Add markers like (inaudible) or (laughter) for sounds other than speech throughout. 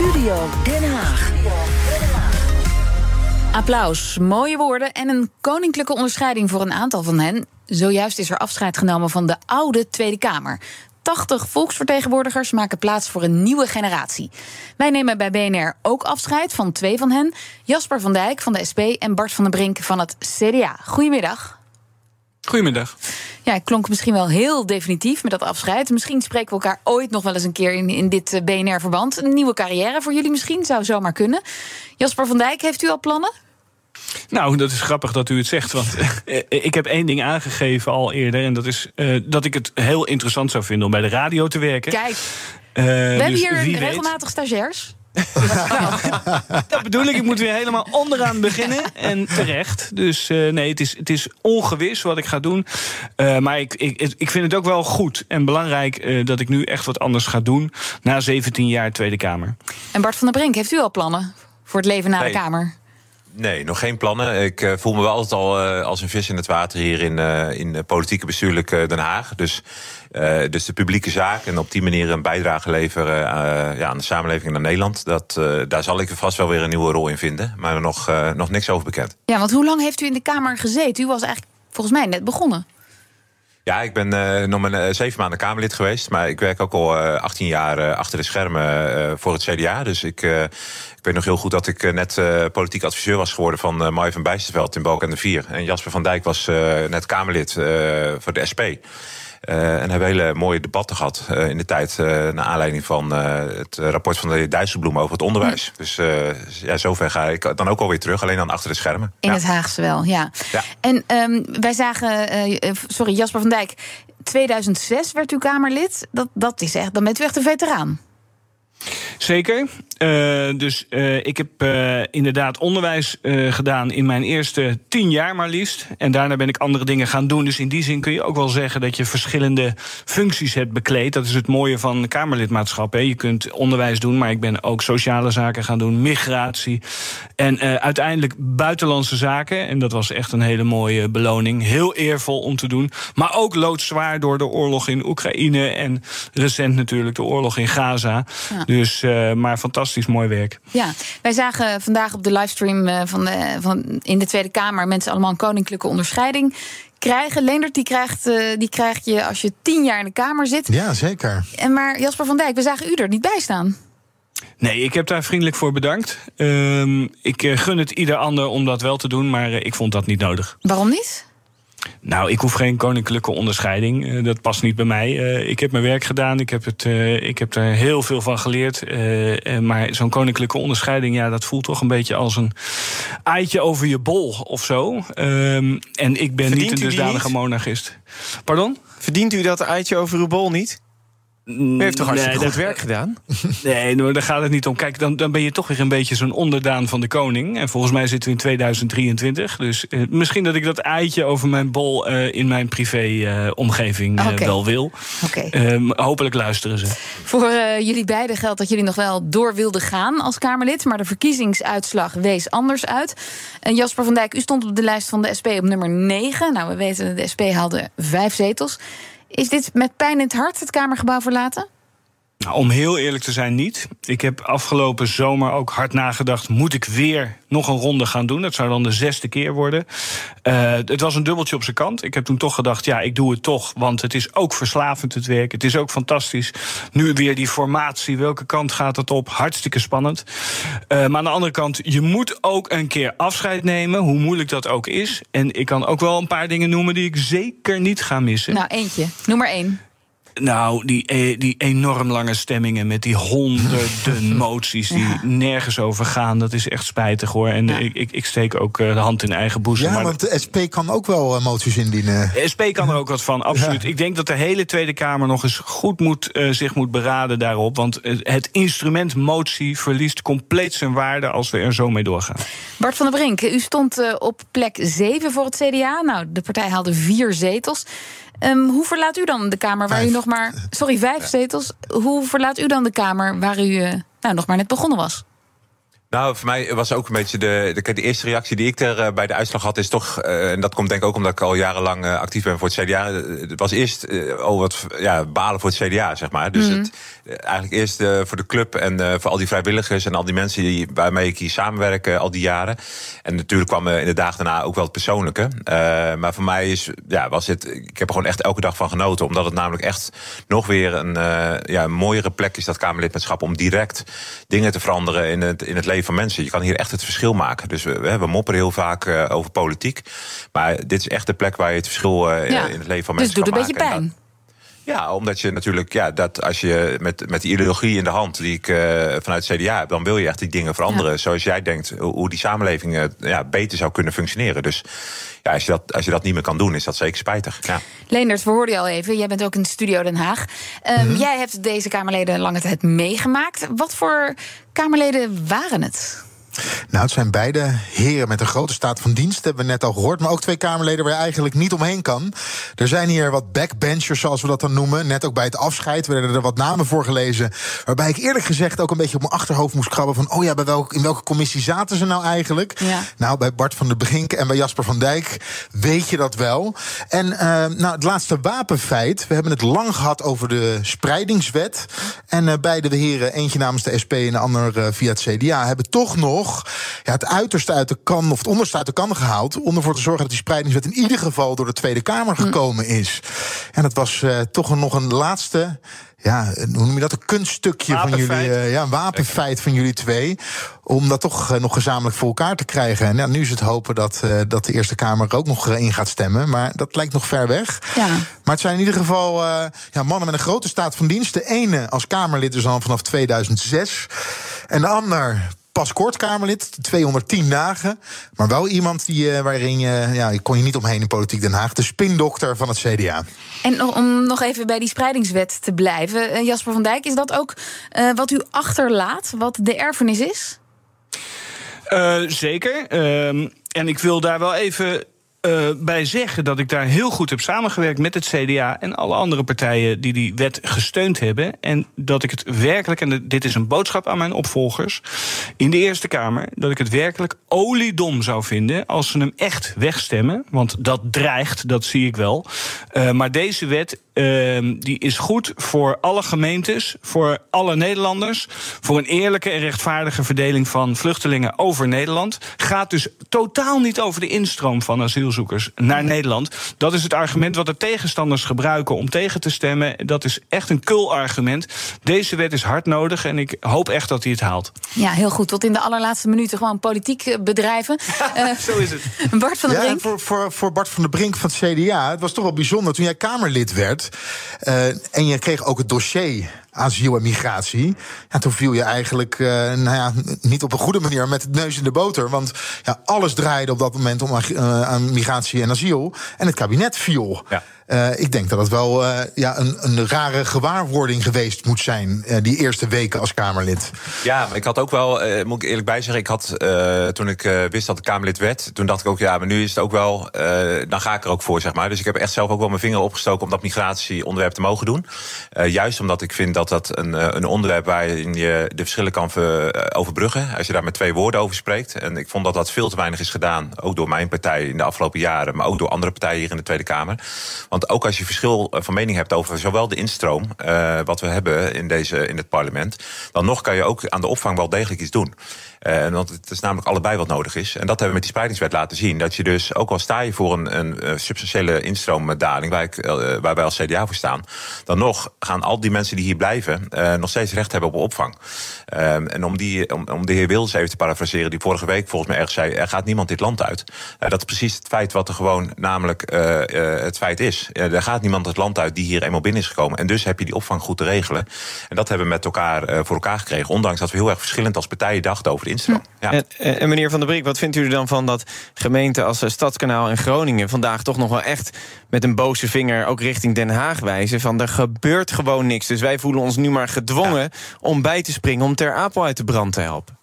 Studio Den Haag. Applaus, mooie woorden en een koninklijke onderscheiding voor een aantal van hen. Zojuist is er afscheid genomen van de oude Tweede Kamer. 80 volksvertegenwoordigers maken plaats voor een nieuwe generatie. Wij nemen bij BNR ook afscheid van twee van hen: Jasper van Dijk van de SP en Bart van den Brink van het CDA. Goedemiddag. Goedemiddag. Ja, ik klonk misschien wel heel definitief met dat afscheid. Misschien spreken we elkaar ooit nog wel eens een keer in, in dit eh, BNR-verband. Een nieuwe carrière voor jullie misschien, zou zomaar kunnen. Jasper van Dijk, heeft u al plannen? Nou, dat is grappig dat u het zegt. Want eh, ik heb één ding aangegeven al eerder. En dat is uh, dat ik het heel interessant zou vinden om bij de radio te werken. Kijk, uh, we hebben dus hier regelmatig weet... stagiairs. Nou, (laughs) dat bedoel ik. Ik moet weer helemaal onderaan beginnen. En terecht. Dus uh, nee, het is, het is ongewis wat ik ga doen. Uh, maar ik, ik, ik vind het ook wel goed en belangrijk uh, dat ik nu echt wat anders ga doen. Na 17 jaar Tweede Kamer. En Bart van der Brink, heeft u al plannen voor het leven na nee. de Kamer? Nee, nog geen plannen. Ik uh, voel me wel altijd al uh, als een vis in het water hier in, uh, in politieke bestuurlijk Den Haag. Dus, dus de publieke zaak en op die manier een bijdrage leveren ja, aan de samenleving in Nederland. Dat, daar zal ik vast wel weer een nieuwe rol in vinden. Maar nog, nog niks over bekend. Ja, want hoe lang heeft u in de Kamer gezeten? U was eigenlijk volgens mij net begonnen. Ja, ik ben uh, nog maar uh, zeven maanden Kamerlid geweest. Maar ik werk ook al uh, 18 jaar achter de schermen voor het CDA. Dus ik, ik weet nog heel goed dat ik net politiek adviseur was geworden van uh, van Bijsterveld in Balk en de Vier. En Jasper van Dijk was net Kamerlid voor de SP. Uh, en hebben hele mooie debatten gehad uh, in de tijd. Uh, naar aanleiding van het rapport van de heer Dijsselbloem over het onderwijs. Dus ja, zover ga ik dan ook alweer terug, alleen dan achter de schermen. In ja. het Haagse wel, ja. ja. En um, wij zagen, sorry, Jasper van Dijk. 2006 werd u Kamerlid. Dat, dat is echt, dan bent u echt een veteraan. Zeker. Uh, dus uh, ik heb uh, inderdaad onderwijs gedaan in mijn eerste tien jaar maar liefst. En daarna ben ik andere dingen gaan doen. Dus in die zin kun je ook wel zeggen dat je verschillende functies hebt bekleed. Dat is het mooie van Kamerlidmaatschap. Hè. Je kunt onderwijs doen, maar ik ben ook sociale zaken gaan doen, migratie. En uiteindelijk buitenlandse zaken. En dat was echt een hele mooie beloning. Heel eervol om te doen. Maar ook loodzwaar door de oorlog in Oekraïne. En recent natuurlijk de oorlog in Gaza. Ja. Dus, maar fantastisch mooi werk. Ja, wij zagen vandaag op de livestream uh, van, de, van in de Tweede Kamer mensen allemaal een koninklijke onderscheiding krijgen. Leendert, die krijgt, uh, die krijgt je als je tien jaar in de Kamer zit. Ja, zeker. En maar Jasper van Dijk, we zagen u er niet bij staan. Nee, ik heb daar vriendelijk voor bedankt. Uh, ik gun het ieder ander om dat wel te doen, maar ik vond dat niet nodig. Waarom niet? Nou, ik hoef geen koninklijke onderscheiding. Uh, dat past niet bij mij. Uh, ik heb mijn werk gedaan. Ik heb, het, uh, ik heb er heel veel van geleerd. maar zo'n koninklijke onderscheiding, ja, dat voelt toch een beetje als een eitje over je bol of zo. Ehm, en ik ben Verdient niet een dusdanige monarchist. Pardon? Verdient u dat eitje over uw bol niet? U heeft toch hartstikke nee, goed werk gedaan? (laughs) Nee, nou, daar gaat het niet om. Kijk, dan, dan ben je toch weer een beetje zo'n onderdaan van de koning. En volgens mij zitten we in 2023. Dus eh, misschien dat ik dat eitje over mijn bol eh, in mijn privé-omgeving eh, okay. wel wil. Okay. hopelijk luisteren ze. Voor jullie beiden geldt dat jullie nog wel door wilden gaan als Kamerlid. Maar de verkiezingsuitslag wees anders uit. Jasper van Dijk, u stond op de lijst van de SP op nummer 9. Nou, we weten, de SP haalde vijf zetels. Is dit met pijn in het hart het Kamergebouw verlaten? Nou, om heel eerlijk te zijn, niet. Ik heb afgelopen zomer ook hard nagedacht: moet ik weer nog een ronde gaan doen? Dat zou dan de zesde keer worden. Uh, het was een dubbeltje op zijn kant. Ik heb toen toch gedacht: ja, ik doe het toch. Want het is ook verslavend, het werk. Het is ook fantastisch. Nu weer die formatie. Welke kant gaat het op? Hartstikke spannend. Uh, maar aan de andere kant, je moet ook een keer afscheid nemen, hoe moeilijk dat ook is. En ik kan ook wel een paar dingen noemen die ik zeker niet ga missen. Nou, eentje. Noem maar één. Nou, die, die enorm lange stemmingen met die honderden (laughs) moties die ja. nergens over gaan, dat is echt spijtig hoor. En ja. ik, ik, ik, steek ook de hand in eigen boezem. Ja, maar want de SP kan ook wel moties indienen. De SP kan er ook wat van, absoluut. Ja. Ik denk dat de hele Tweede Kamer nog eens goed moet, uh, zich moet beraden daarop. Want het instrument motie verliest compleet zijn waarde als we er zo mee doorgaan. Bart van der Brink, u stond uh, op plek 7 voor het CDA. Nou, de partij haalde vier zetels. Um, hoe verlaat u dan de Kamer waar vijf. u nog maar. Sorry, vijf zetels. Hoe verlaat u dan de Kamer waar u uh, nou, nog maar net begonnen was? Nou, voor mij was ook een beetje de, de, de eerste reactie die ik er uh, bij de uitslag had, is toch, uh, en dat komt denk ik ook omdat ik al jarenlang uh, actief ben voor het CDA. Het was eerst oh wat ja, balen voor het CDA, zeg maar. Dus mm. het, eigenlijk eerst voor de club en voor al die vrijwilligers en al die mensen die, waarmee ik hier samenwerk al die jaren. En natuurlijk kwam in de dagen daarna ook wel het persoonlijke. maar voor mij is, ja, was het, ik heb er gewoon echt elke dag van genoten, omdat het namelijk echt nog weer een, ja, een mooiere plek is, dat Kamerlidmaatschap, om direct dingen te veranderen in het, in het leven van mensen. Je kan hier echt het verschil maken. Dus we, we mopperen heel vaak uh, over politiek. Maar dit is echt de plek waar je het verschil uh, ja. in het leven van dus mensen kan maken. Dus doet een beetje pijn. Ja, omdat je natuurlijk, ja, dat als je met, met die ideologie in de hand die ik uh, vanuit het CDA heb, dan wil je echt die dingen veranderen. Ja. Zoals jij denkt, hoe die samenleving uh, ja, beter zou kunnen functioneren. Dus ja, als je, dat, als je dat niet meer kan doen, is dat zeker spijtig. Ja. Leendert, we hoorden je al even. Jij bent ook in de studio Den Haag. Um, mm -hmm. Jij hebt deze Kamerleden lange tijd meegemaakt. Wat voor Kamerleden waren het? Nou, het zijn beide heren met een grote staat van dienst, hebben we net al gehoord. Maar ook twee Kamerleden waar je eigenlijk niet omheen kan. Er zijn hier wat backbenchers, zoals we dat dan noemen. Net ook bij het afscheid werden er wat namen voor gelezen. Waarbij ik eerlijk gezegd ook een beetje op mijn achterhoofd moest krabben. van: oh ja, bij welk, in welke commissie zaten ze nou eigenlijk? Ja. Nou, bij Bart van der Brink en bij Jasper van Dijk weet je dat wel. En uh, nou, het laatste wapenfeit. We hebben het lang gehad over de spreidingswet. En uh, beide de heren, eentje namens de SP en de ander uh, via het CDA, hebben toch nog ja, het uiterste uit de kan, of het onderste uit de kan gehaald. om ervoor te zorgen dat die spreidingswet in ieder geval door de Tweede Kamer gekomen is. En het was uh, toch nog een laatste ja, hoe noem je dat? Een kunststukje van jullie. Uh, ja, een wapenfeit van jullie twee. Om dat toch uh, nog gezamenlijk voor elkaar te krijgen. En ja, nu is het hopen dat, uh, dat de Eerste Kamer er ook nog in gaat stemmen. Maar dat lijkt nog ver weg. Ja. Maar het zijn in ieder geval ja, mannen met een grote staat van dienst. De ene als Kamerlid dus al vanaf 2006. En de ander pas kort Kamerlid, 210 dagen. Maar wel iemand die, uh, waarin je, ja, kon je niet omheen in Politiek Den Haag. De spindokter van het CDA. En om nog even bij die spreidingswet te blijven. Uh, Jasper van Dijk, is dat ook uh, wat u achterlaat, wat de erfenis is? zeker. Ehm, en ik wil daar wel even uh, bij zeggen dat ik daar heel goed heb samengewerkt met het CDA en alle andere partijen die die wet gesteund hebben. En dat ik het werkelijk, en dit is een boodschap aan mijn opvolgers in de Eerste Kamer, dat ik het werkelijk oliedom zou vinden als ze hem echt wegstemmen. Want dat dreigt, dat zie ik wel. Uh, maar deze wet uh, die is goed voor alle gemeentes, voor alle Nederlanders, voor een eerlijke en rechtvaardige verdeling van vluchtelingen over Nederland. Gaat dus totaal niet over de instroom van asielzoekers naar Nederland. Dat is het argument wat de tegenstanders gebruiken om tegen te stemmen. Dat is echt een kul argument. Deze wet is hard nodig en ik hoop echt dat hij het haalt. Ja, heel goed. Tot in de allerlaatste minuten gewoon politiek bedrijven. uh, (laughs) Zo is het. Bart van der Brink. Ja, voor, voor, voor Bart van der Brink van het CDA. Het was toch wel bijzonder toen jij Kamerlid werd. Uh, en je kreeg ook het dossier asiel en migratie. Ja, toen viel je eigenlijk uh, nou ja, niet op een goede manier met het neus in de boter. Want ja, alles draaide op dat moment om aan migratie en asiel. En het kabinet viel. Ja. Uh, ik denk dat het wel uh, ja, een, een rare gewaarwording geweest moet zijn, uh, die eerste weken als Kamerlid. Ja, ik had ook wel, moet ik eerlijk bij zeggen, ik had toen ik wist dat ik Kamerlid werd, toen dacht ik ook, ja, maar nu is het ook wel, dan ga ik er ook voor, zeg maar. Dus ik heb echt zelf ook wel mijn vinger opgestoken om dat migratieonderwerp te mogen doen. juist omdat ik vind dat dat een, een onderwerp waarin je de verschillen kan overbruggen, als je daar met twee woorden over spreekt. En ik vond dat dat veel te weinig is gedaan, ook door mijn partij in de afgelopen jaren, maar ook door andere partijen hier in de Tweede Kamer. Want want ook als je verschil eh, van mening hebt over zowel de instroom, uh, wat we hebben in, deze, in het parlement, dan nog kan je ook aan de opvang wel degelijk iets doen. Uh, want het is namelijk allebei wat nodig is. En dat hebben we met die spreidingswet laten zien. Dat je dus, ook al sta je voor een, een substantiële instroomdaling, waar, wij als CDA voor staan, dan nog gaan al die mensen die hier blijven nog steeds recht hebben op opvang. en om, die, om, om de heer Wils even te parafraseren, die vorige week volgens mij ergens zei: er gaat niemand dit land uit. dat is precies het feit wat er gewoon namelijk het feit is. Er gaat niemand het land uit die hier eenmaal binnen is gekomen. En dus heb je die opvang goed te regelen. En dat hebben we met elkaar voor elkaar gekregen. Ondanks dat we heel erg verschillend als partijen dachten over instroom. Ja. En, en, meneer Van der Brink, wat vindt u er dan van dat gemeenten als Stadskanaal en Groningen vandaag toch nog wel echt met een boze vinger ook richting Den Haag wijzen van er gebeurt gewoon niks. Dus wij voelen ons nu maar gedwongen om bij te springen om Ter Apel uit de brand te helpen.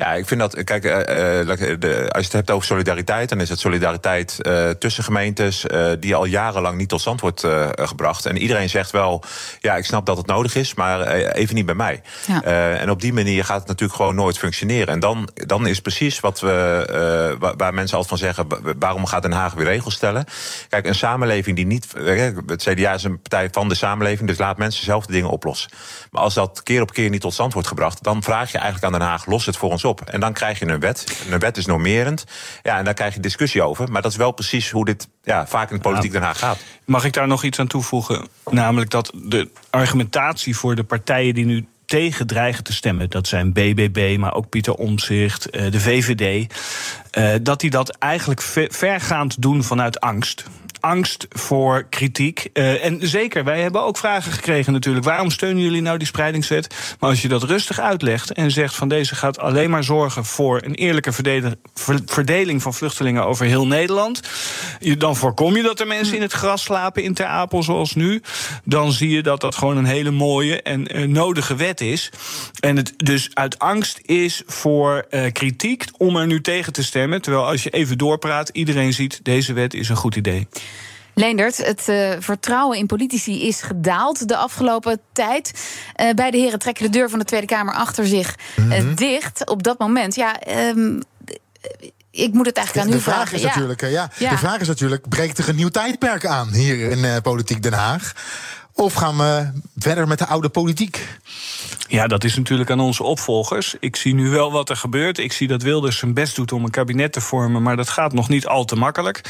Ja, ik vind dat, kijk, uh, de, als je het hebt over solidariteit, dan is het solidariteit uh, tussen gemeentes die al jarenlang niet tot stand wordt gebracht. En iedereen zegt wel, ja, ik snap dat het nodig is, maar even niet bij mij. Ja. en op die manier gaat het natuurlijk gewoon nooit functioneren. En dan, dan is precies wat we, waar mensen altijd van zeggen, waarom gaat Den Haag weer regels stellen? Kijk, een samenleving die niet, het CDA is een partij van de samenleving, dus laat mensen zelf de dingen oplossen. Maar als dat keer op keer niet tot stand wordt gebracht, dan vraag je eigenlijk aan Den Haag, los het voor ons op. En dan krijg je een wet. Een wet is normerend. Ja, en daar krijg je discussie over. Maar dat is wel precies hoe dit ja, vaak in de politiek Den Haag gaat. Mag ik daar nog iets aan toevoegen? Namelijk dat de argumentatie voor de partijen die nu tegen dreigen te stemmen. Dat zijn BBB, maar ook Pieter Omzicht, eh, de VVD. Eh, dat die dat eigenlijk vergaand doen vanuit angst angst voor kritiek. Uh, en zeker, wij hebben ook vragen gekregen natuurlijk. Waarom steunen jullie nou die spreidingswet? Maar als je dat rustig uitlegt en zegt van deze gaat alleen maar zorgen voor een eerlijke verdeling van vluchtelingen over heel Nederland. Dan voorkom je dat er mensen in het gras slapen in Ter Apel zoals nu. Dan zie je dat dat gewoon een hele mooie en uh, nodige wet is. En het dus uit angst is voor uh, kritiek om er nu tegen te stemmen. Terwijl als je even doorpraat, iedereen ziet deze wet is een goed idee. Leendert, het uh, vertrouwen in politici is gedaald de afgelopen tijd. Uh, beide heren trekken de deur van de Tweede Kamer achter zich uh, dicht. Op dat moment, ja. Um, ik moet het eigenlijk aan de u vraag vragen. Is natuurlijk, ja. ja. De vraag is natuurlijk: breekt er een nieuw tijdperk aan hier in Politiek Den Haag? Of gaan we verder met de oude politiek? Ja, dat is natuurlijk aan onze opvolgers. Ik zie nu wel wat er gebeurt. Ik zie dat Wilders zijn best doet om een kabinet te vormen, maar dat gaat nog niet al te makkelijk.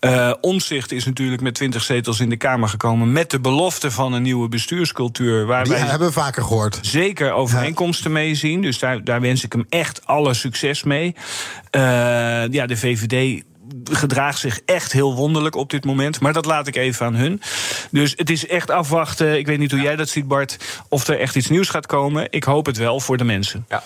Uh, Omzicht is natuurlijk met 20 zetels in de Kamer gekomen met de belofte van een nieuwe bestuurscultuur. Waar Die wij hebben we vaker gehoord. Zeker overeenkomsten mee zien. Dus daar, daar wens ik hem echt alle succes mee. Uh, ja, de VVD gedraagt zich echt heel wonderlijk op dit moment. Maar dat laat ik even aan hun. Dus het is echt afwachten. Ik weet niet hoe jij dat ziet, Bart. Of er echt iets nieuws gaat komen. Ik hoop het wel voor de mensen. Ja.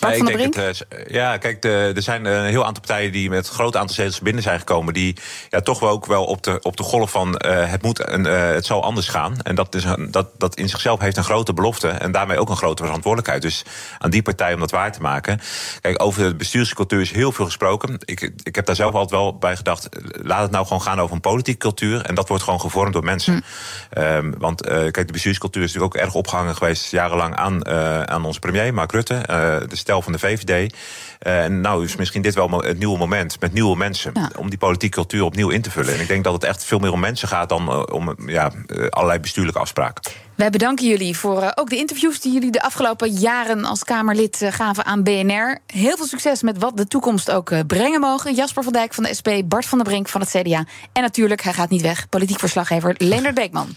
Ja, ik denk het, uh, ja, kijk, de, er zijn een heel aantal partijen die met een groot aantal zetels binnen zijn gekomen. Die ja, toch wel ook wel op de, op de golf van uh, het, moet een, uh, het zal anders gaan. En dat, is een, dat, dat in zichzelf heeft een grote belofte. En daarmee ook een grote verantwoordelijkheid. Dus aan die partij om dat waar te maken. Kijk, over de bestuurscultuur is heel veel gesproken. Ik, ik heb daar zelf altijd wel bij gedacht. Laat het nou gewoon gaan over een politieke cultuur. En dat wordt gewoon gevormd door mensen. Hm. Um, want kijk, de bestuurscultuur is natuurlijk ook erg opgehangen geweest jarenlang aan, aan onze premier, Mark Rutte. de stel van de VVD. En nou is misschien dit wel het nieuwe moment met nieuwe mensen. Ja. Om die politieke cultuur opnieuw in te vullen. En ik denk dat het echt veel meer om mensen gaat dan om ja, allerlei bestuurlijke afspraken. Wij bedanken jullie voor ook de interviews die jullie de afgelopen jaren als Kamerlid gaven aan BNR. Heel veel succes met wat de toekomst ook brengen mogen. Jasper van Dijk van de SP, Bart van der Brink van het CDA. En natuurlijk, hij gaat niet weg, politiek verslaggever Leonard Beekman.